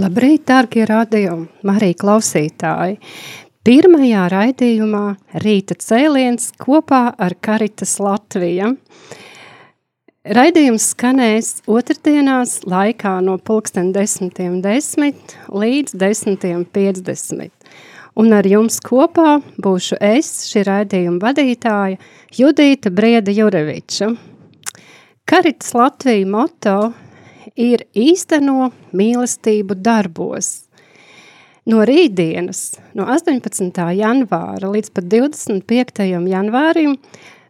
Labrīt, darbie radio, Marija klausītāji! Pirmajā raidījumā Rīta cēliens kopā ar Karitas Latviju. Raidījums skanēs otrdienās laikā no pulksten 10.10 10 līdz 10.50. Un ar jums kopā būšu es, šī raidījuma vadītāja, Judīta Brieda Jureviča. Karitas Latvija moto ir īsteno mīlestību darbos. No rītdienas, no 18. janvāra līdz pat 25. janvārim,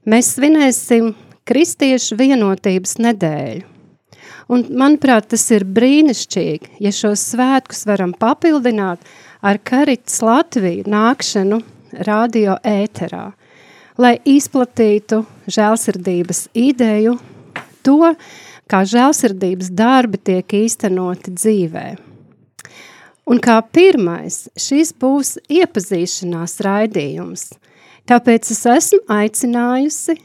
mēs svinēsim Kristiešu vienotības nedēļu. Un, manuprāt, tas ir brīnišķīgi, ja šos svētkus varam papildināt ar Karitas Latviju nākšanu radio ēterā, lai izplatītu žēlsirdības ideju, to, kā žēlsirdības darbi tiek īstenoti dzīvē. Un kā pirmais, šis būs iepazīšanās raidījums. Tāpēc es esmu aicinājusi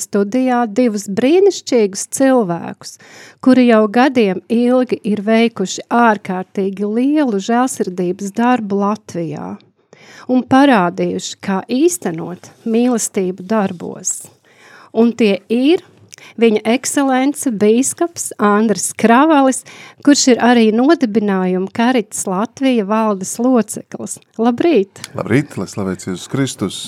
studijā divus brīnišķīgus cilvēkus, kuri jau gadiem ilgi ir veikuši ārkārtīgi lielu žēlsirdības darbu Latvijā un parādījuši, kā īstenot mīlestību darbos. Un tie ir viņa ekscelence bīskaps Andris Kravalis, kurš ir arī nodibinājuma Karitas Latvija valdes loceklis. Labrīt! Labrīt, lai slavēts Jēzus Kristus!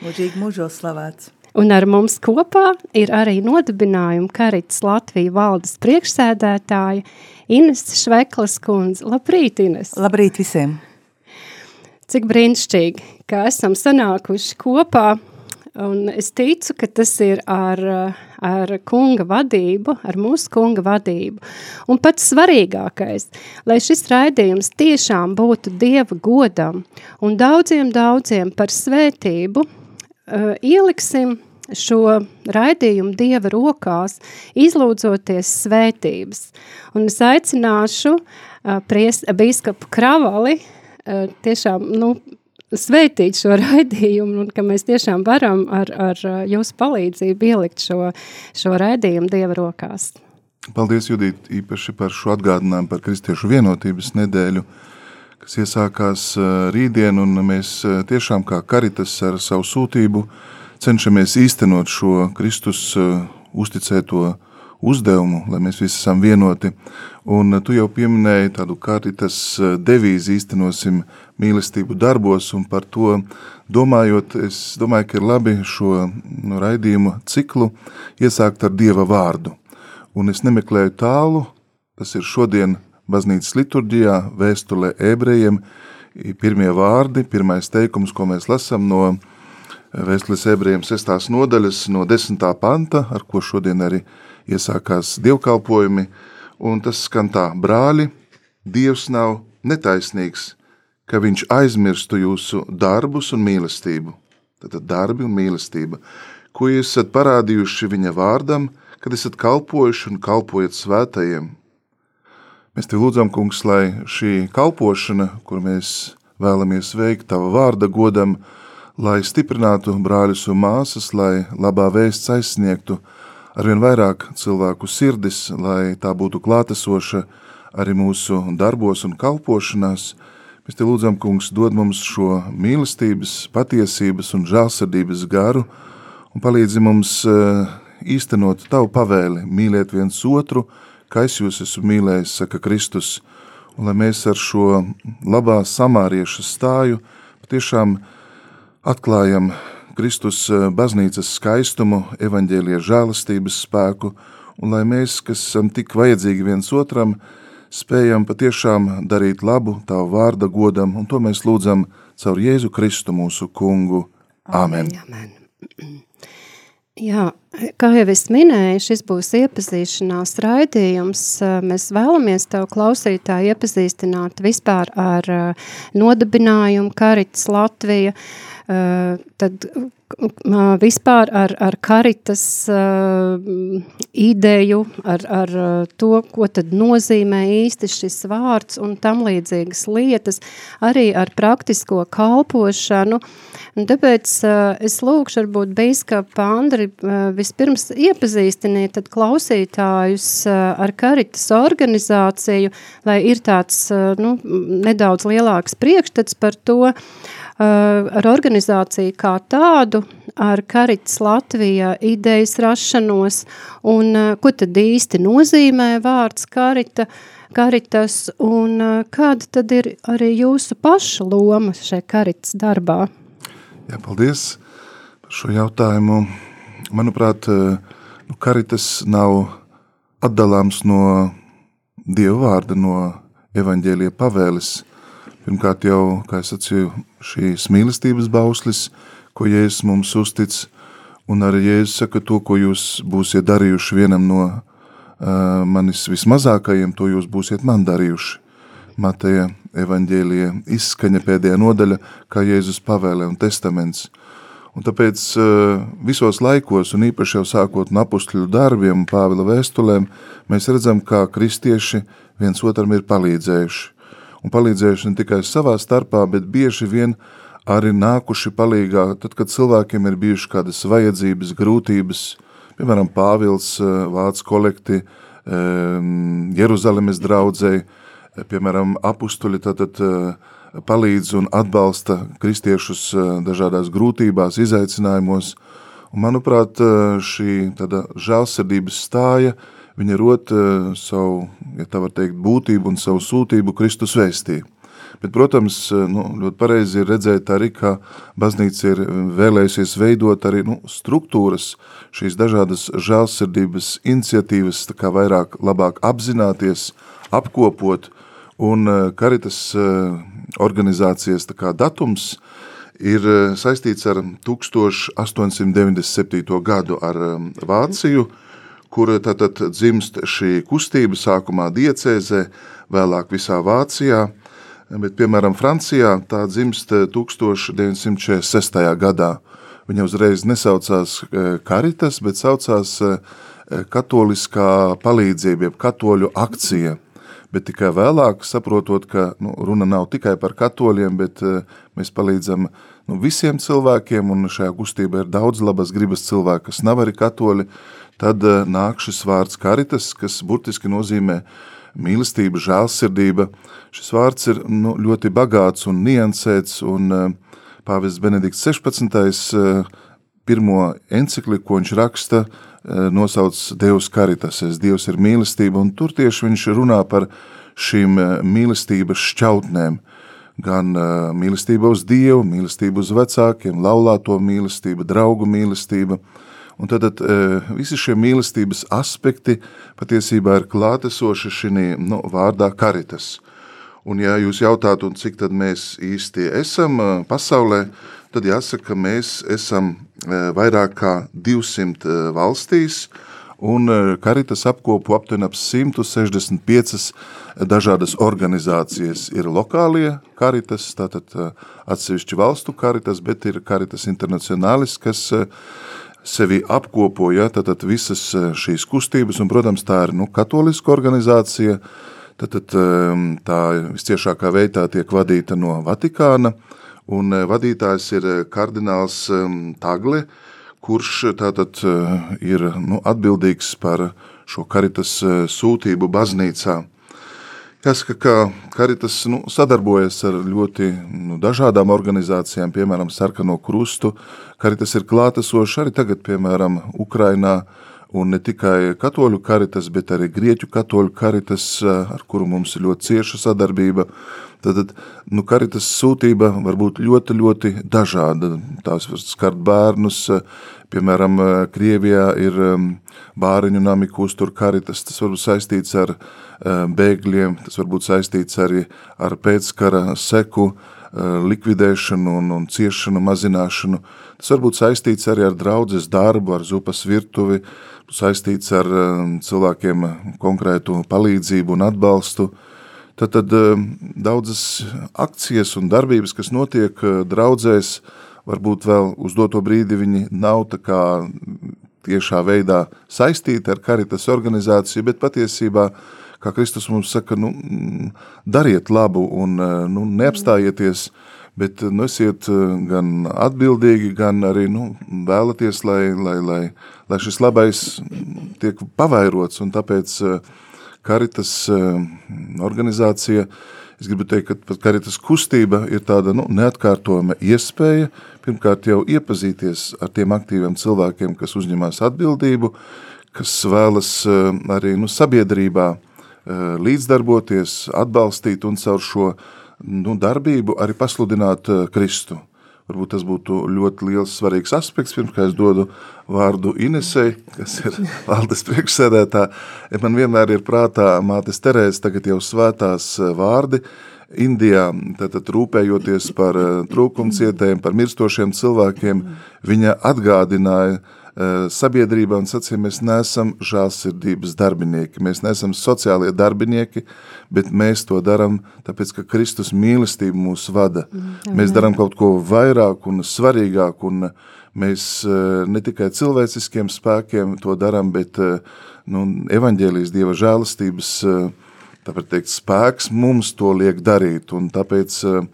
Mūžīgi mūžos slavēts! Un ar mums kopā ir arī nodibinājuma Karitas Latvija valdes priekšsēdētāja Ines Šveklas kundze. Labrīt, Ines! Labrīt visiem! Cik brīnišķīgi, ka esam sanākuši kopā Un es ticu, ka tas ir ar, ar kunga vadību, ar mūsu kunga vadību. Un pats svarīgākais, lai šis raidījums tiešām būtu Dieva godam un daudziem, daudziem par svētību, uh, ieliksim šo raidījumu Dieva rokās, izlūdzoties svētības. Un es aicināšu uh, pries, bīskapu Kravali, uh, tiešām, nu, svētīt šo raidījumu un ka mēs tiešām varam ar, ar jūsu palīdzību ielikt šo, šo raidījumu Dieva rokās. Paldies, Judīt, īpaši par šo atgādinājumu par kristiešu vienotības nedēļu, kas iesākās rītdien, un mēs tiešām kā karitas ar savu sūtību cenšamies īstenot šo Kristus uzticēto uzdevumu, lai mēs visi esam vienoti. Un tu jau pieminēji tādu karitas devīzi īstenosim mīlestību darbos, un par to domājot, es domāju, ka ir labi šo nu, raidījumu ciklu iesākt ar Dieva vārdu. Un es nemeklēju tālu, tas ir šodien baznīcas liturģijā, vēstulē ebrejiem, pirmie vārdi, pirmais teikums, ko mēs lasam no vēstules ebrejiem sestās nodaļas, no desmitā panta, ar ko šodien arī iesākās dievkalpojumi, un tas skan tā, brāļi, Dievs nav netaisnīgs, ka viņš aizmirstu jūsu darbus un mīlestību. Tātad darbi un mīlestība, ko jūs esat parādījuši viņa vārdam, kad esat kalpojuši un kalpojat svētajiem. Mēs te lūdzam, kungs, lai šī kalpošana, kur mēs vēlamies veikt tava vārda godam, lai stiprinātu brāļus un māsas, lai labā vēsts aizsniegtu arvien vairāk cilvēku sirdis, lai tā būtu klātesoša arī mūsu darbos un kalpošanās, Mēs te lūdzam, kungs, dod mums šo mīlestības, patiesības un žālsirdības garu un palīdzi mums eh, īstenot tavu pavēli, mīliet viens otru, kā es jūs esmu mīlējis, saka Kristus, un lai mēs ar šo labā samārieša stāju patiešām atklājam Kristus eh, baznīcas skaistumu, evaņģēlie žēlastības spēku, un lai mēs, kas esam tik vajadzīgi viens otram, spējam patiešām darīt labu Tavu vārda godam, un to mēs lūdzam caur Jēzu Kristu mūsu kungu. Āmen! Amen. Jā, kā jau es minēju, šis būs iepazīšanās raidījums. Mēs vēlamies tev klausītāji iepazīstināt vispār ar nodibinājumu Karitas Latvija, tad vispār ar, ar karitas ideju, ar, ar to, ko tad nozīmē īsti šis vārds un tam līdzīgas lietas, arī ar praktisko kalpošanu. Un tāpēc es lūkšu varbūt bīskapa Andri vispirms iepazīstiniet tad klausītājus ar karitas organizāciju, lai ir tāds nu, nedaudz lielāks priekšstats par to, uh, ar organizāciju kā tādu, ar Karitas Latvijā idejas rašanos, un ko tad īsti nozīmē vārds Karita, Karitas, un kāda tad ir arī jūsu paša loma šajā Karitas darbā? Jā, paldies par šo jautājumu. Manuprāt, nu, Karitas nav atdalāms no Dieva vārda, no evaņģēlija pavēles. Pirmkārt jau, kā es sacīju, šīs mīlestības bauslis, ko Jēzus mums uztic, un arī Jēzus saka to, ko jūs būsiet darījuši vienam no uh, manis vismazākajiem, to jūs būsiet man darījuši. Mateja evaņģēlija izskaņa pēdējā nodaļa, kā Jēzus pavēlē un testaments. Un tāpēc uh, visos laikos, un īpaši jau sākot no apustļu darbiem un Pāvila vēstulēm, mēs redzam, kā kristieši viens otram ir palīdzējuši un palīdzējuši ne tikai savā starpā, bet bieži vien arī nākuši palīgā, tad, kad cilvēkiem ir bijuši kādas vajadzības, grūtības, piemēram, Pāvils eh, vāc kolekti ehm, Jeruzalemes draudzēji, eh, piemēram, apustuļi tātad eh, palīdz un atbalsta kristiešus dažādās grūtībās, izaicinājumos, un manuprāt, šī tāda žālsirdības stāja, viņa rot uh, savu, ja tā var teikt, būtību un savu sūtību Kristus vēstī. Bet, protams, uh, nu, ļoti pareizi ir redzēt arī, ka baznīca ir vēlējusies veidot arī nu, struktūras, šīs dažādas žēlsirdības iniciatīvas, tā kā vairāk labāk apzināties, apkopot, un Karitas organizācijas tā kā datums ir saistīts ar 1897. gadu ar Vāciju, kur tātad dzimst šī kustība sākumā diecēzē, vēlāk visā Vācijā, bet, piemēram, Francijā tā dzimst 1946. gadā. Viņa uzreiz nesaucās karitas, bet saucās katoliskā palīdzība, jeb katoļu akcija. Bet tikai vēlāk, saprotot, ka nu, runa nav tikai par katoļiem, bet mēs palīdzam nu, visiem cilvēkiem, un šajā kustībā ir daudz labas gribas cilvēku, kas nav arī katoļi, tad eh, nāk šis vārds karitas, kas burtiski nozīmē mīlestība, žēlsirdība. Šis vārds ir nu, ļoti bagāts un niansēts, un uh, pāvests Benedikts 16. Uh, eh, pirmo encikliku, ko viņš raksta, nosauc Deus Caritas, es Dievs ir mīlestība, un tur tieši viņš runā par šīm mīlestības šķautnēm, gan mīlestība uz Dievu, mīlestība uz vecākiem, laulāto mīlestība, draugu mīlestība, uh, Un tad, tad e, visi šie mīlestības aspekti patiesībā ir klātesoši šī nu, vārdā karitas. Un ja jūs jautātu, cik tad mēs īsti esam e, pasaulē, tad jāsaka, ka mēs esam e, vairāk kā 200 valstīs, un Karitas apkopo aptuveni ap 165 dažādas organizācijas. Ir lokālie Karitas, tātad atsevišķi valstu Karitas, bet ir Karitas internacionālis, kas sevi apkopoja tātad visas eh, šīs kustības, un, protams, tā ir nu, katoliska organizācija, tātad ehm, tā visciešākā veidā tiek vadīta no Vatikāna, un eh, vadītājs ir eh, kardināls ehm, Tagle, kurš tātad ir nu, atbildīgs par šo karitas sūtību baznīcā. Jāsaka, ka Karitas nu, sadarbojas ar ļoti nu, dažādām organizācijām, piemēram, Sarkano krustu. Karitas ir klātesoši arī tagad, piemēram, Ukrainā, un ne tikai katoļu karitas, bet arī grieķu katoļu karitas, ar kuru mums ir ļoti cieša sadarbība. Tad, nu, karitas sūtība var būt ļoti, ļoti dažāda. Tās var skart bērnus, piemēram, Krievijā ir bāriņu nami, ko uztur karitas, tas var būt saistīts ar bēgļiem, tas var būt saistīts arī ar pēckara seku, likvidēšanu un, un ciešanu mazināšanu. Tas var būt saistīts arī ar draudzes darbu, ar zupas virtuvi, saistīts ar cilvēkiem konkrētu palīdzību un atbalstu. Tad, tad daudzas akcijas un darbības, kas notiek uh, draudzēs, varbūt vēl uz doto brīdi viņi nav tā kā tiešā veidā saistīti ar karitas organizāciju, bet patiesībā, kā Kristus mums saka, nu, dariet labu un nu, neapstājieties, bet nu, esiet uh, gan atbildīgi, gan arī nu, vēlaties, lai, lai, lai, lai šis labais tiek pavairots, un tāpēc Karitas organizācija, es gribu teikt, ka pat Karitas kustība ir tāda nu, neatkārtojama iespēja, pirmkārt jau iepazīties ar tiem aktīviem cilvēkiem, kas uzņemās atbildību, kas vēlas arī nu, sabiedrībā līdzdarboties, atbalstīt un caur šo nu, darbību arī pasludināt Kristu. Varbūt tas būtu ļoti liels svarīgs aspekts, pirms kā es dodu vārdu Inesei, kas ir valdes priekšsēdētā. Man vienmēr ir prātā mātes Terēzes, tagad jau svētās eh, vārdi, Indijā, tātad rūpējoties par eh, trūkumcietējiem, par mirstošiem cilvēkiem, viņa atgādināja, uh, sabiedrībā un sacīja, mēs neesam žālsirdības darbinieki, mēs neesam sociālie darbinieki, bet mēs to daram tāpēc, ka Kristus mīlestība mūs vada. Mm, mēs daram kaut ko vairāk un svarīgāk, un mēs eh, ne tikai cilvēciskiem spēkiem to daram, bet eh, nu, evaņģēlijas Dieva žēlastības tāpēc teikt, spēks mums to liek darīt, un tāpēc uh,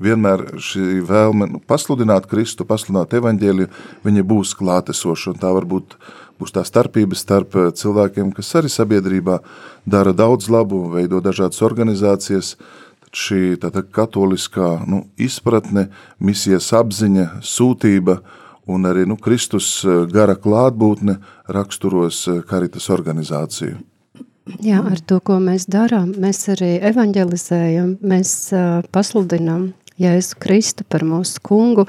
vienmēr šī vēlme nu, pasludināt Kristu, pasludināt evaņģēliju, viņa būs klātesoša, un tā varbūt būs tā starpība starp eh, cilvēkiem, kas arī sabiedrībā dara daudz labu, veido dažādas organizācijas, šī tātad katoliskā nu, izpratne, misijas apziņa, sūtība un arī nu, Kristus eh, gara klātbūtne raksturos karitas eh, organizāciju. Jā, ar to, ko mēs darām, mēs arī evanģelizējam, mēs uh, pasludinām Jēzu Kristu par mūsu kungu,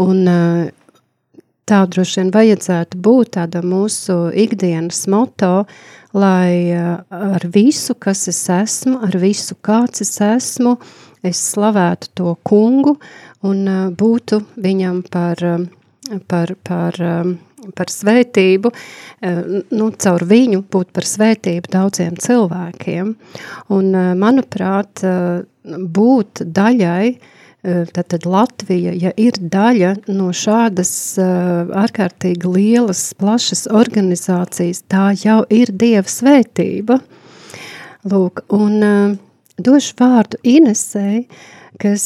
un tā droši vien vajadzētu būt tāda mūsu ikdienas moto, lai ar visu, kas es esmu, ar visu, kāds es esmu, es slavētu to kungu un būtu viņam par, par, par, par svētību, nu, caur viņu būt par svētību daudziem cilvēkiem. Un, manuprāt, būt daļai Tad, tad Latvija, ja ir daļa no šādas uh, ārkārtīgi lielas, plašas organizācijas, tā jau ir Dieva svētība. Lūk, un uh, došu vārdu Inesei, kas,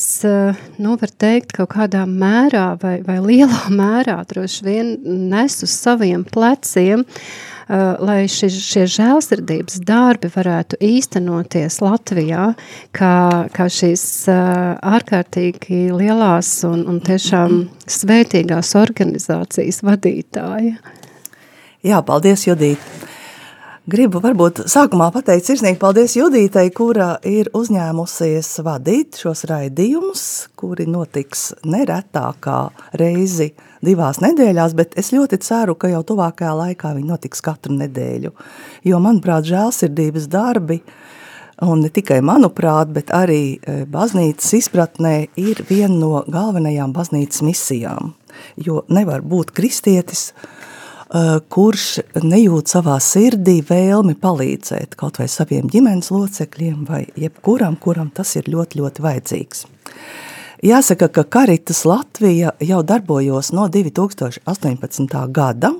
nu, var teikt, kaut kādā mērā vai, vai lielā mērā droši vien nes uz saviem pleciem uh, lai šie, šie žēlsirdības darbi varētu īstenoties Latvijā, kā, kā šīs eh, ārkārtīgi lielās un, un tiešām svētīgās organizācijas vadītāja. Jā, paldies, Judīt. Gribu varbūt sākumā pateikt sirsnīgi paldies Judītei, kura ir uzņēmusies vadīt šos raidījumus, kuri notiks neretākā reizi divās nedēļās, bet es ļoti ceru, ka jau tuvākajā laikā viņi notiks katru nedēļu. Jo, manuprāt, žēlsirdības darbi, un ne tikai manuprāt, bet arī e, baznīcas izpratnē ir viena no galvenajām baznīcas misijām. Jo nevar būt kristietis, kurš nejūt savā sirdī vēlmi palīdzēt kaut vai saviem ģimenes locekļiem vai jebkuram, kuram tas ir ļoti, ļoti vajadzīgs. Jāsaka, ka Karitas Latvija jau darbojos no 2018. gada,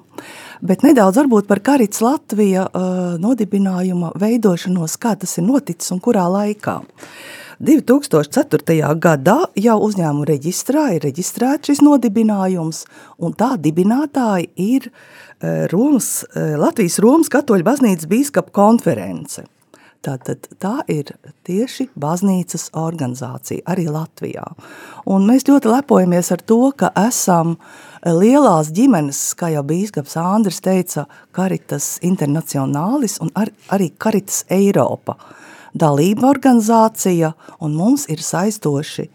bet nedaudz varbūt par Karitas Latvija uh, nodibinājuma veidošanos, kā tas ir noticis un kurā laikā. 2004. gadā jau uzņēmuma reģistrā ir reģistrēts šis nodibinājums, un tā dibinātāji ir uh, Romas, Latvijas Romas katoļu baznīcas bīskapa konference. Tātad tā ir tieši baznīcas organizācija arī Latvijā. Un mēs ļoti lepojamies ar to, ka esam lielās ģimenes, kā jau bīskaps Andris teica, Karitas Internacionālis un ar, arī Karitas Eiropa dalība organizācija, un mums ir saistoši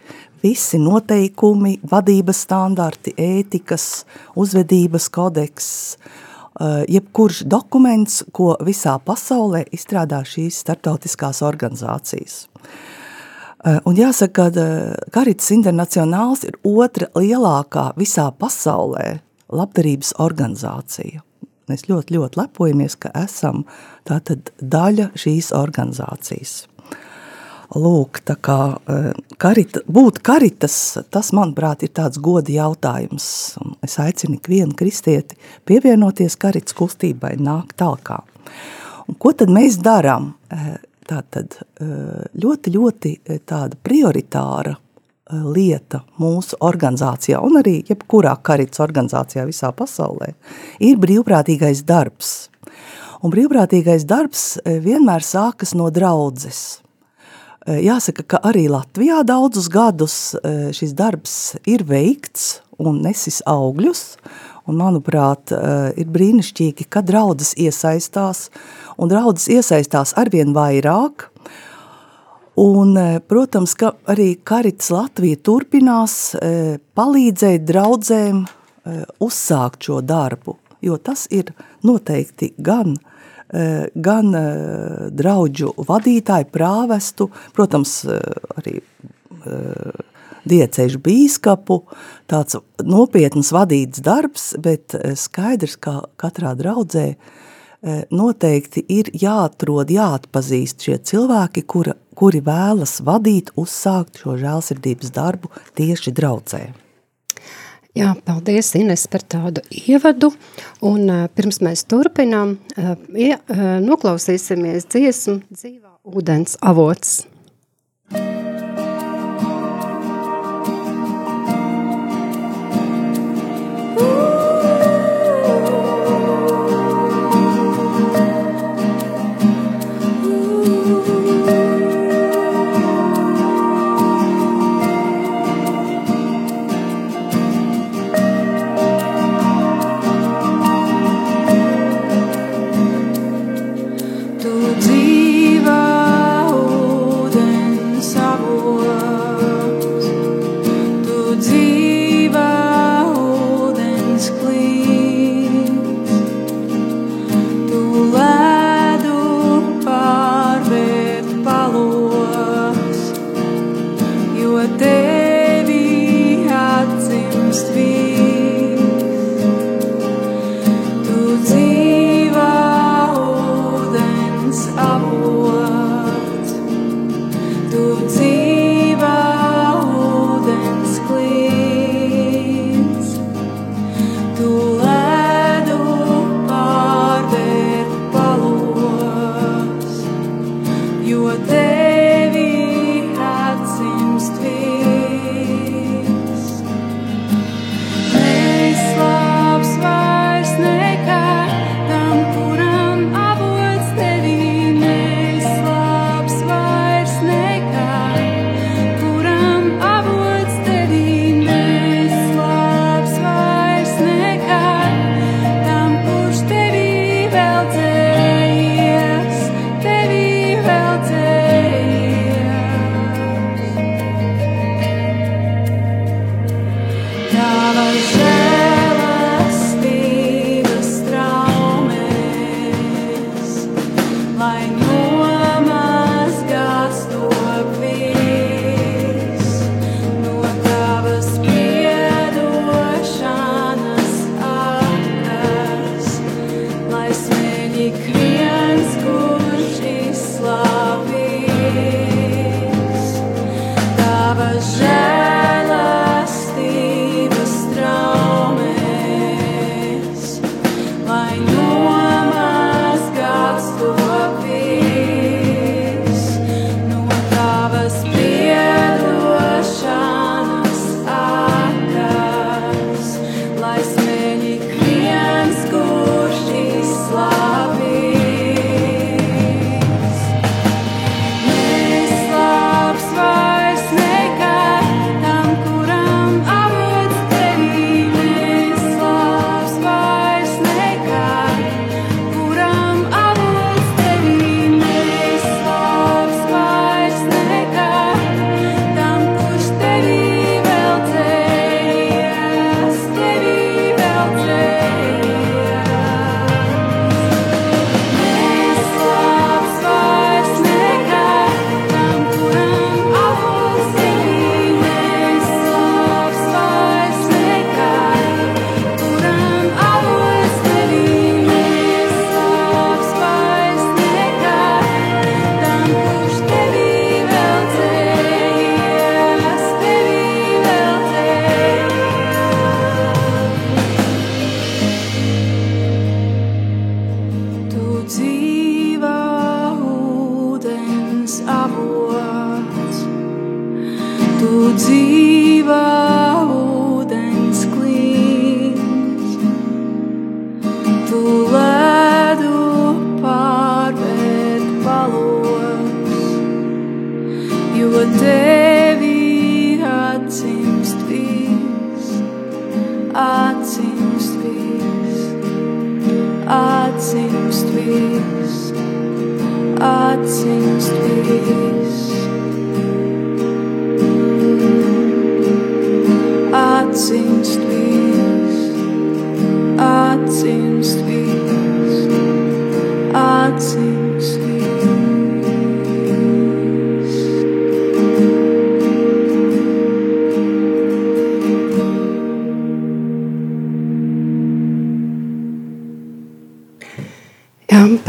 visi noteikumi, vadības standarti, ētikas, uzvedības kodeks, Eh, jebkurš dokuments, ko visā pasaulē izstrādā šīs starptautiskās organizācijas. Eh, un jāsaka, ka Karitas eh, Internacionāls ir otra lielākā visā pasaulē labdarības organizācija. Mēs ļoti, ļoti lepojamies, ka esam tātad daļa šīs organizācijas. Lūk, tā kā eh, karita, būt karitas, tas, manuprāt, ir tāds goda jautājums. Es aicinu ikvienu kristieti pievienoties karitas kustībai, nāk talkā. Un ko tad mēs darām? Eh, tā tad eh, ļoti, ļoti tāda prioritāra lieta mūsu organizācijā un arī jebkurā karitas organizācijā visā pasaulē ir brīvprātīgais darbs. Un brīvprātīgais darbs vienmēr sākas no draudzes. Eh, jāsaka, ka arī Latvijā daudzus gadus eh, šis darbs ir veikts un nesis augļus, un manuprāt, eh, ir brīnišķīgi, ka draudzes iesaistās, un draudzes iesaistās arvien vairāk, un, protams, ka arī Karits Latvija turpinās palīdzēt draudzēm uzsākt šo darbu, jo tas ir noteikti gan gan draudžu vadītāju, prāvestu, protams, arī diecēžu bīskapu, tāds nopietns vadīts darbs, bet skaidrs, ka katrā draudzē noteikti ir jāatrod, jāatpazīst šie cilvēki, kura, kuri vēlas vadīt, uzsākt šo žēlsirdības darbu tieši draudzē. Jā, paldies Ines par tādu ievadu, un uh, pirms mēs turpinām, ja, uh, noklausīsimies dziesmu dzīvā ūdens avots.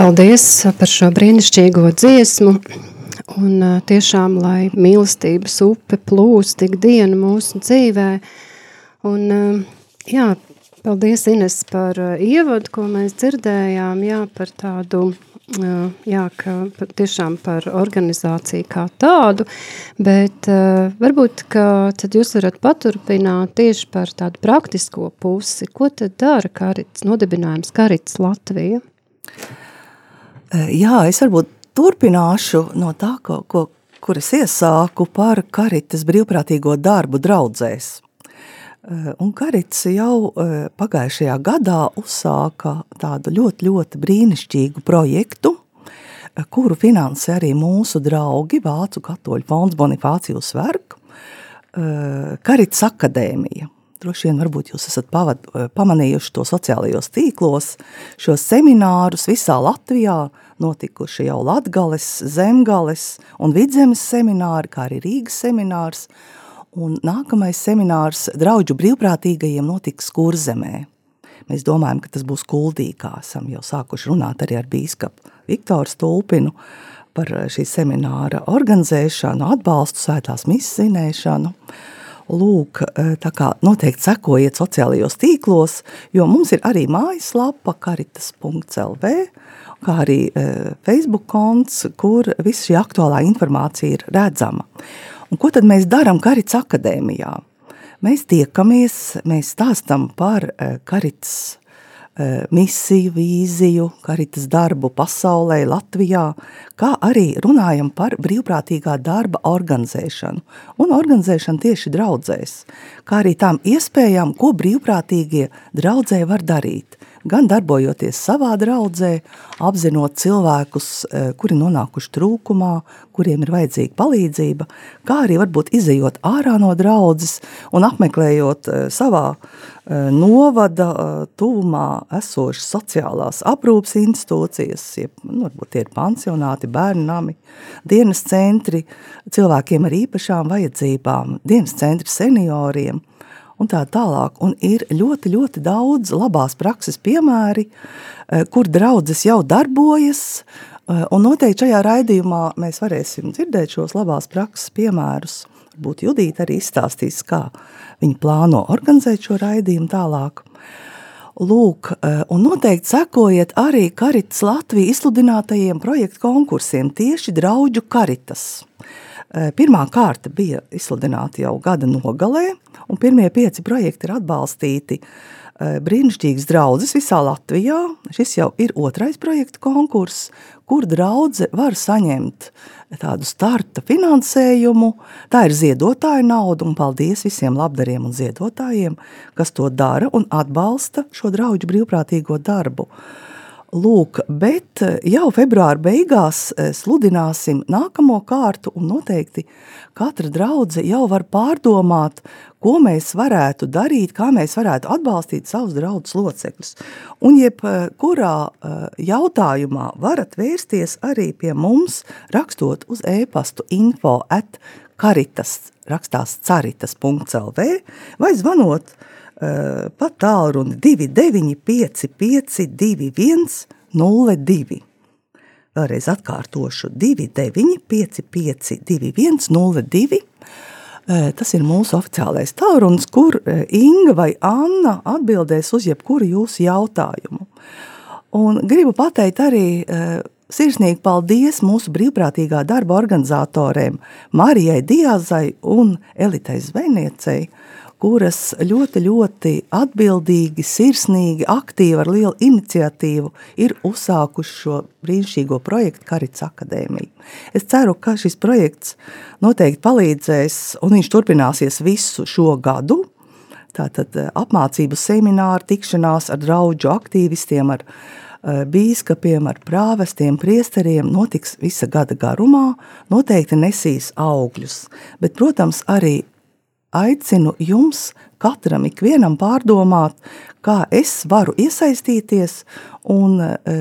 Paldies par šo brīnišķīgo dziesmu. Un tiešām, lai mīlestības upe plūst tik dienu mūsu dzīvē. Un, jā, paldies Ines par ievadu, ko mēs dzirdējām, jā, par tādu, jā, ka tiešām par organizāciju kā tādu, bet varbūt, ka tad jūs varat paturpināt tieši par tādu praktisko pusi. Ko tad dara karits, nodibinājums Karits Latvija? Jā, es varbūt turpināšu no tā, ko, ko, kur es iesāku par karitas brīvprātīgo darbu draudzēs. Eh, un Karits jau eh, pagājušajā gadā uzsāka tādu ļoti, ļoti brīnišķīgu projektu, eh, kuru finansē arī mūsu draugi Vācu katoļu fonds Bonifācijus Verk, Karits akadēmija. Droši vien varbūt jūs esat pavad, pamanījuši to sociālajos tīklos, šos seminārus visā Latvijā, notikuši jau Latgales, Zemgales un Vidzemes semināri, kā arī Rīgas seminārs, un nākamais seminārs draudžu brīvprātīgajiem notiks Kurzemē. Mēs domājam, ka tas būs kuldīgā, esam jau sākuši runāt arī ar bīskapu Viktoru Stulpinu par šī semināra organizēšanu, atbalstu, svētās misas zinēšanu. Lūk, tā kā noteikti sekojiet sociālajos tīklos, jo mums ir arī mājaslapa karitas.lv, kā arī e, Facebook konts, kur viss šī aktuālā informācija ir redzama. Un ko tad mēs darām Karits akadēmijā? Mēs tiekamies, mēs stāstam par e, Karits e, misiju, vīziju, karitas darbu pasaulē, Latvijā, kā arī runājam par brīvprātīgā darba organizēšanu un organizēšanu tieši draudzēs, kā arī tām iespējām, ko brīvprātīgie draudzē var darīt gan darbojoties savā draudzē, apzinot cilvēkus, e, kuri nonākuši trūkumā, kuriem ir vajadzīga palīdzība, kā arī varbūt izejot ārā no draudzes un apmeklējot e, savā e, novada tuvumā esošas sociālās aprūpas institūcijas, jeb, nu, varbūt tie ir pansionāti, bērnami, dienas centri cilvēkiem ar īpašām vajadzībām, dienas centri senioriem – un tā tālāk. Un ir ļoti, ļoti daudz labās prakses piemēri, eh, kur draudzes jau darbojas, eh, un noteikti šajā raidījumā mēs varēsim dzirdēt šos labās prakses piemērus. Varbūt Judīta arī izstāstīs, kā viņi plāno organizēt šo raidījumu tālāk. Lūk, eh, un noteikti sekojiet arī Karitas Latvijas izsludinātajiem projektu konkursiem tieši draudžu karitas. Pirmā kārta bija izsludināta jau gada nogalē, un pirmie pieci projekti ir atbalstīti eh, brīnišķīgas draudzes visā Latvijā. Šis jau ir otrais projektu konkurss, kur draudze var saņemt tādu starta finansējumu. Tā ir ziedotāja nauda, un paldies visiem labdariem un ziedotājiem, kas to dara un atbalsta šo draugu brīvprātīgo darbu. Lūk, bet jau februāra beigās eh, sludināsim nākamo kārtu, un noteikti katra draudzene jau var pārdomāt, ko mēs varētu darīt, kā mēs varētu atbalstīt savus draugus locekļus. Un jebkurā eh, jautājumā varat vērsties arī pie mums, rakstot uz e-pastu info at karitas, rakstās caritas.lv vai zvanot uh, pa tālruni 295 21 02. Vēlreiz atkārtošu 295 21 02 Tas ir mūsu oficiālais tālrunis, kur Inga vai Anna atbildēs uz jebkuru jūsu jautājumu. Un gribu pateikt arī sirsnīgi paldies mūsu brīvprātīgā darba organizatoriem Marijai Diazai un Elitai Zvejniecei, kuras ļoti, ļoti atbildīgi, sirsnīgi, aktīvi ar lielu iniciatīvu ir uzsākuši šo brīnišķīgo projektu Karits Akadēmija. Es ceru, ka šis projekts noteikti palīdzēs un viņš turpināsies visu šo gadu. Tātad eh, apmācību semināri, tikšanās ar draudžu aktīvistiem, ar eh, bīskapiem, ar prāvestiem, priesteriem notiks visa gada garumā, noteikti nesīs augļus. Bet, protams, arī aicinu jums katram ikvienam pārdomāt, kā es varu iesaistīties un e,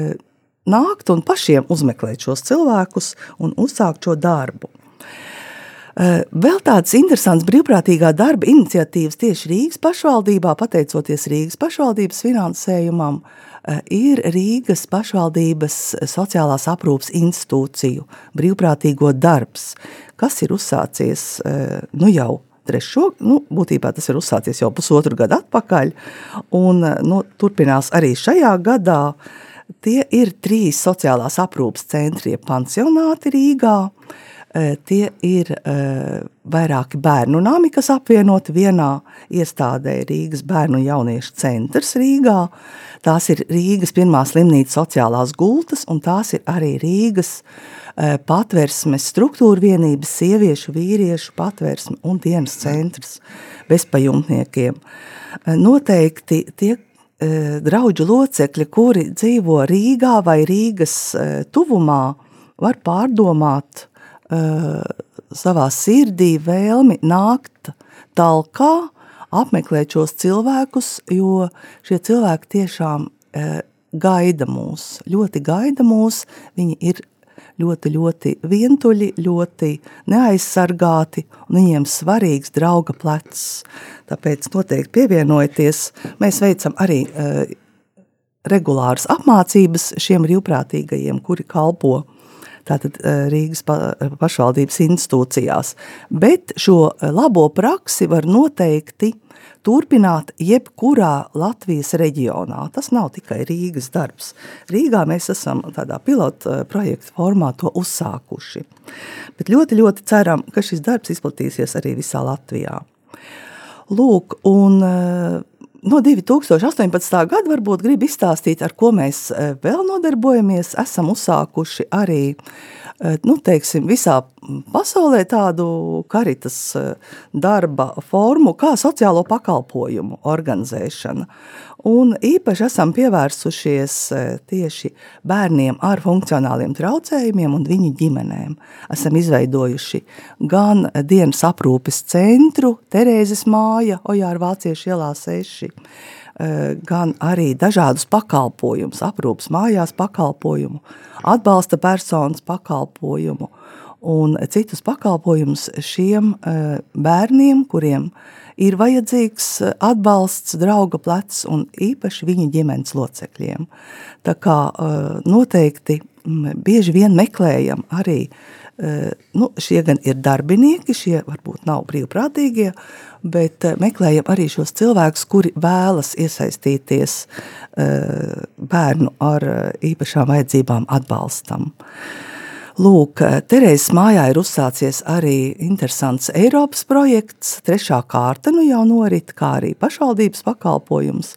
nākt un pašiem uzmeklēt šos cilvēkus un uzsākt šo darbu. E, vēl tāds interesants brīvprātīgā darba iniciatīvas tieši Rīgas pašvaldībā, pateicoties Rīgas pašvaldības finansējumam, e, ir Rīgas pašvaldības sociālās aprūpas institūciju brīvprātīgo darbs, kas ir uzsācies e, nu jau trešo, nu, būtībā tas ir uzsācies jau pusotru gadu atpakaļ, un nu, turpinās arī šajā gadā. Tie ir trīs sociālās aprūpas centri, pansionāti Rīgā, e, tie ir e, vairāki bērnu nami, kas apvienoti vienā iestādē Rīgas bērnu un jauniešu centrs Rīgā. Tās ir Rīgas pirmā slimnīca sociālās gultas, un tās ir arī Rīgas uh, patversmes struktūra vienības, sieviešu, vīriešu patversme un dienas centrs bezpajumtniekiem. Eh, noteikti tie eh, draudžu locekļi, kuri dzīvo Rīgā vai Rīgas tuvumā, var pārdomāt savā sirdī vēlmi nākt talkā, apmeklēt šos cilvēkus, jo šie cilvēki tiešām gaida mūs, ļoti gaida mūs, viņi ir ļoti, ļoti vientuļi, ļoti neaizsargāti, un viņiem svarīgs drauga plecs. Tāpēc noteikti pievienojieties. Mēs veicam arī uh, regulāras apmācības šiem brīvprātīgajiem, kuri kalpo tātad uh, Rīgas pa, pašvaldības institūcijās. Bet šo labo praksi var noteikti turpināt jebkurā Latvijas reģionā. Tas nav tikai Rīgas darbs. Rīgā mēs esam tādā pilotu eh, projektu formā to uzsākuši. Bet ļoti, ļoti ceram, ka šis darbs izplatīsies arī visā Latvijā. Lūk, un eh, no 2018. gada varbūt grib izstāstīt, ar ko mēs eh, vēl nodarbojamies. Esam uzsākuši arī Eh, nu, teiksim, visā pasaulē tādu karitas eh, darba formu kā sociālo pakalpojumu organizēšana. Un īpaši esam pievērsušies tieši bērniem ar funkcionāliem traucējumiem un viņu ģimenēm. Esam izveidojuši gan dienas aprūpes centru Terēzes māja, Ojāra Vāciešu ielā 6, Eh, gan arī dažādus pakalpojumus, aprūpas mājās pakalpojumu, atbalsta personas pakalpojumu un citus pakalpojumus šiem eh, bērniem, kuriem ir vajadzīgs atbalsts, drauga plecs un īpaši viņa ģimenes locekļiem. Tā kā eh, noteikti bieži vien meklējam arī, nu, šie gan ir darbinieki, šie varbūt nav brīvprātīgie, bet eh, meklējam arī šos cilvēkus, kuri vēlas iesaistīties eh, bērnu ar eh, īpašām vajadzībām atbalstam. Lūk, Terēzes mājā ir uzsācies arī interesants Eiropas projekts, trešā kārta nu jau norit, kā arī pašvaldības pakalpojums,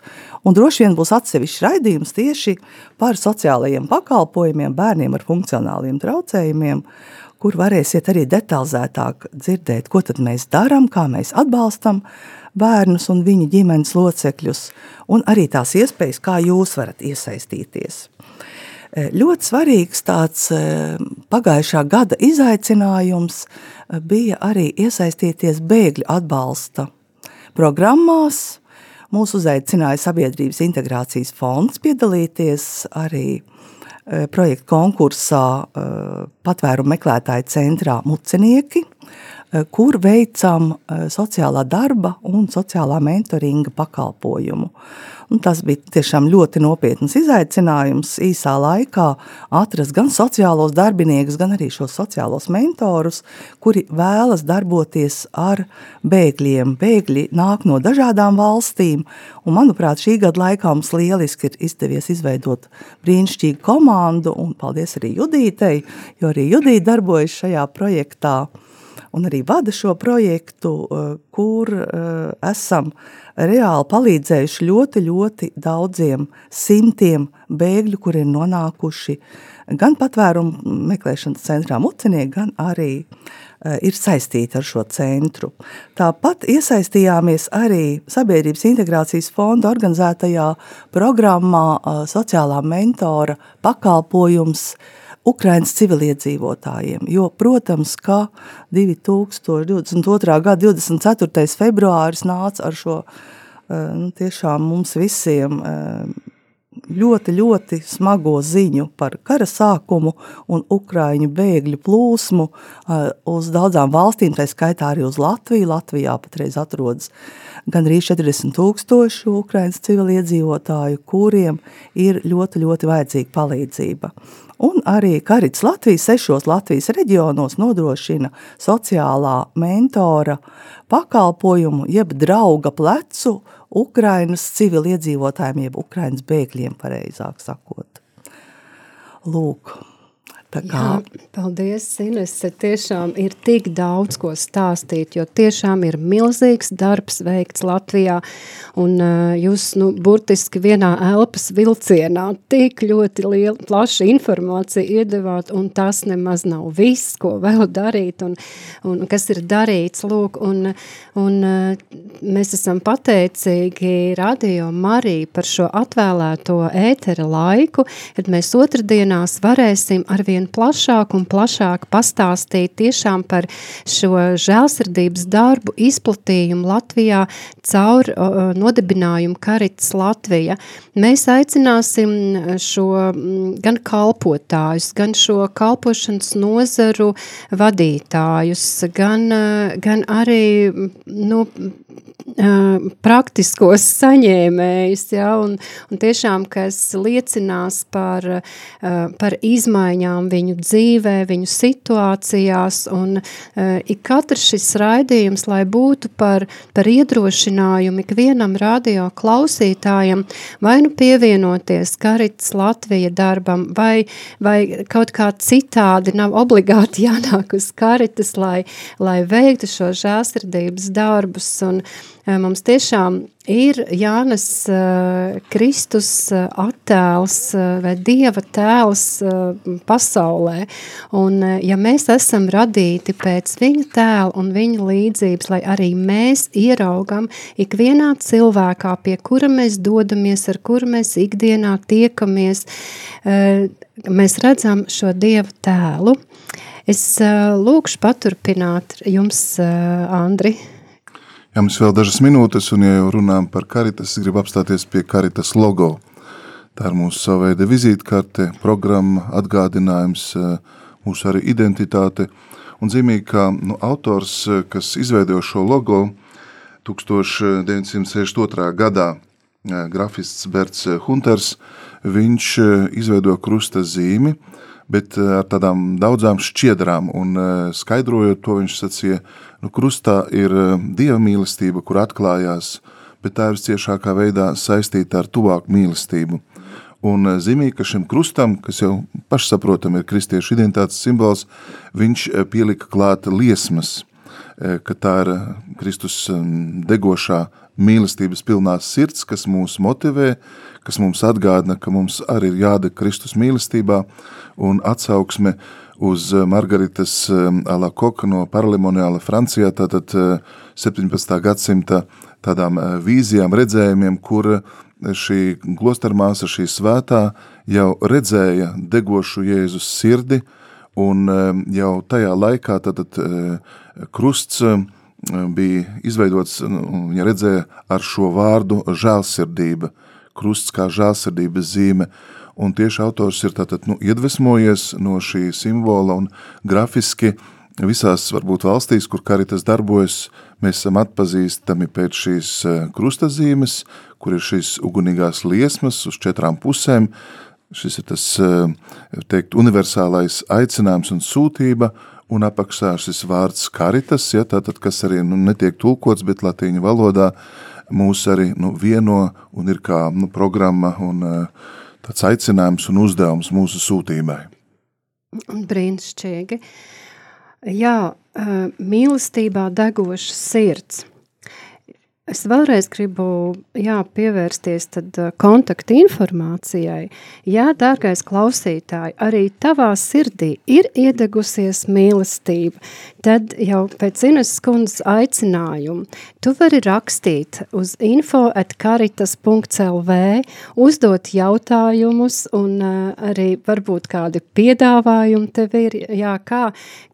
un droši vien būs atsevišķs raidījums tieši par sociālajiem pakalpojumiem bērniem ar funkcionāliem traucējumiem, kur varēsiet arī detalizētāk dzirdēt, ko tad mēs darām, kā mēs atbalstam bērnus un viņu ģimenes locekļus, un arī tās iespējas, kā jūs varat iesaistīties. E, ļoti svarīgs tāds e, pagājušā gada izaicinājums e, bija arī iesaistīties bēgļu atbalsta programmās. Mūs uzaicināja Sabiedrības integrācijas fonds piedalīties arī Eh, projekta konkursā eh, patvērumu meklētāju centrā Mucenieki. Kur veicam sociālā darba un sociālā mentoringa pakalpojumu. Un tas bija tiešām ļoti nopietns izaicinājums īsā laikā atrast gan sociālos darbiniekus, gan arī šos sociālos mentorus, kuri vēlas darboties ar bēgļiem. Bēgļi nāk no dažādām valstīm, un manuprāt, šī gada laikā mums lieliski ir izdevies izveidot brīnišķīgu komandu, un paldies arī Judītei, jo arī Judīte darbojas šajā projektā un arī vada šo projektu, eh, kur eh, esam reāli palīdzējuši ļoti, ļoti daudziem simtiem bēgļu, kuri ir nonākuši gan patvērumu meklēšanas centrā Mucinieki, gan arī eh, ir saistīti ar šo centru. Tāpat iesaistījāmies arī Sabiedrības integrācijas fonda organizētajā programmā sociālā mentora pakalpojums – Ukrainas civiliedzīvotājiem. Jo, protams, ka 2022. gada 24. februāris nāca ar šo eh, nu, tiešām mums visiem eh, ļoti, ļoti smago ziņu par kara sākumu un Ukraiņu bēgļu plūsmu eh, uz daudzām valstīm, tā skaitā arī uz Latviju. Latvijā patreiz atrodas gandrīz 40 tūkstoši Ukraiņas civiliedzīvotāju, kuriem ir ļoti, ļoti vajadzīga palīdzība un arī Karits Latvijas sešos Latvijas reģionos nodrošina sociālā mentora pakalpojumu, jeb drauga plecu Ukrainas civiliedzīvotājiem, jeb Ukrainas bēgļiem, pareizāk sakot. Lūk, Tā kā... Jā, paldies, Inese. Tiešām ir tik daudz ko stāstīt, jo tiešām ir milzīgs darbs veikts Latvijā. Un uh, jūs, nu, burtiski vienā elpas vilcienā tik ļoti liela, plaša informācija iedevāt, un tas nemaz nav viss, ko vēl darīt, un, un kas ir darīts, lūk, un, un uh, mēs esam pateicīgi Radio Marija par šo atvēlēto ētera laiku, kad mēs otrdienās varēsim arvien arvien plašāk un plašāk pastāstīt tiešām par šo žēlsirdības darbu izplatījumu Latvijā caur nodibinājumu Karits Latvija. Mēs aicināsim šo gan kalpotājus, gan šo kalpošanas nozaru vadītājus, gan, gan arī nu, praktiskos saņēmējus, ja, un, un tiešām, kas liecinās par, par izmaiņām viņu dzīvē, viņu situācijās, un ik katrs šis raidījums, lai būtu par, par iedrošinājumu ikvienam radio klausītājam, vai nu pievienoties Karits Latvija darbam, vai, vai kaut kā citādi nav obligāti jānāk uz Karitas, lai, lai veiktu šo žēlsirdības darbus, un Mums tiešām ir Jānis Kristus attēls vai Dieva tēls pasaulē, un ja mēs esam radīti pēc viņa tēla un viņa līdzības, lai arī mēs ieraugam ikvienā cilvēkā, pie kura mēs dodamies, ar kuru mēs ikdienā tiekamies, mēs redzam šo Dieva tēlu. Es lūkšu paturpināt jums, Andri, Jā, mums vēl dažas minūtes, un ja jau runājam par karitas, es gribu apstāties pie karitas logo. Tā ir mūsu sava veida vizītkarte, programma, atgādinājums, mūsu arī identitāte. Un zīmīgi, ka nu, autors, kas izveidoja šo logo 1962. gadā, grafists Berts Hunters, viņš izveidoja krusta zīmi, bet ar tādām daudzām šķiedrām, un skaidrojot to viņš sacīja, Nu, krustā ir eh, dieva mīlestība, kur atklājās, bet tā ir ciešākā veidā saistīta ar tuvāku mīlestību. Un eh, zīmīgi, ka šim krustam, kas jau pašsaprotam ir kristiešu identitātes simbols, viņš eh, pielika klāt liesmas, ka tā ir Kristus degošā mīlestības pilnās sirds, kas mūs motivē, kas mums atgādina, ka mums arī ir jādeg Kristus mīlestībā un atsauksme uh, uz eh, Margaritas eh, Alakoka no Paralimoniāla Francijā, tātad 17. Eh, gadsimta tādām vīzijām, redzējumiem, kur šī klostermāsa, šī svētā jau redzēja degošu Jēzus sirdi, un jau tajā laikā tātad krusts bija izveidots, viņa redzēja ar šo vārdu žēlsirdība, krusts kā žēlsirdības zīme, Un tieši autors ir tātad, nu, iedvesmojies no šī simbola un grafiski visās varbūt valstīs, kur karitas darbojas, mēs esam atpazīstami pēc šīs krustazīmes, kur ir šīs ugunīgās liesmas uz četrām pusēm. Šis ir tas, teikt, universālais aicinājums un sūtība, un apakšā šis vārds karitas, ja, tātad, kas arī nu, netiek tulkots, bet latīņu valodā mūs arī nu, vieno un ir kā nu, programma un tāds aicinājums un uzdevums mūsu sūtībai. Brīnišķīgi. Jā, mīlestībā degoša sirds – Es vēlreiz gribu jā, pievērsties tad, uh, kontaktu informācijai. Jā, dārgais klausītāj, arī tavā sirdī ir iedegusies mīlestība. Tad jau pēc Ines kundzes aicinājuma tu vari rakstīt uz info at karitas.lv, uzdot jautājumus un uh, arī varbūt kādi piedāvājumi tev ir, jā, kā,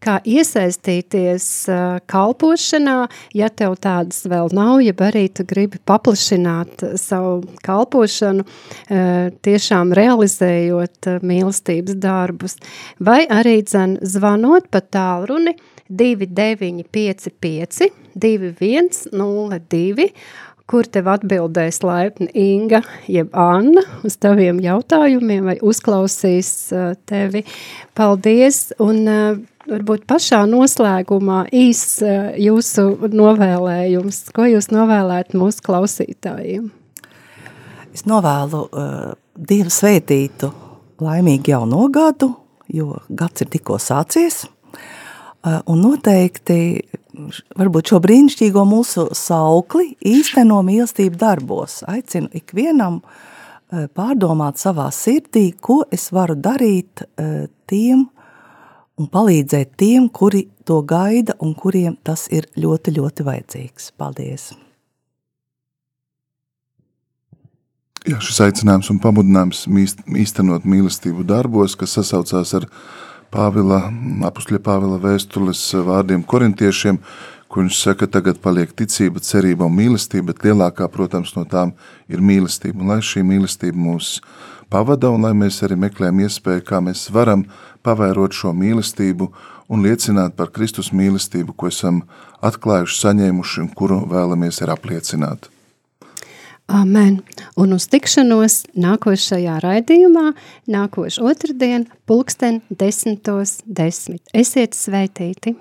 kā iesaistīties uh, kalpošanā, ja tev tādas vēl nav, ja arī tu gribi paplašināt savu kalpošanu, eh, tiešām realizējot eh, mīlestības darbus, vai arī dzen zvanot pa tālruni 2955 2102, kur tev atbildēs laipni Inga jeb Anna uz taviem jautājumiem vai uzklausīs eh, tevi. Paldies! Un varbūt pašā noslēgumā īs eh, jūsu novēlējums, ko jūs novēlētu mūsu klausītājiem? Es novēlu uh, Dievu svētītu laimīgu jauno gadu, jo gads ir tikko sācies, uh, un noteikti varbūt šo brīnišķīgo mūsu saukli īsteno mīlestību darbos. Aicinu ikvienam uh, pārdomāt savā sirdī, ko es varu darīt uh, tiem, un palīdzēt tiem, kuri to gaida un kuriem tas ir ļoti, ļoti vajadzīgs. Paldies! Jā, šis aicinājums un pamudinājums īstenot mīlestību darbos, kas sasaucās ar Pāvila, apustuļa Pāvila vēstules vārdiem korintiešiem, kur viņš saka, tagad paliek ticība, cerība un mīlestība, bet lielākā, protams, no tām ir mīlestība. Un lai šī mīlestība mūs pavada un lai mēs arī meklējam iespēju, kā mēs varam pavērot šo mīlestību un liecināt par Kristus mīlestību, ko esam atklājuši, saņēmuši un kuru vēlamies ir apliecināt. Amen. Un uz tikšanos nākošajā raidījumā, nākošu otrdien, pulksten desmitos desmit. Esiet sveitīti!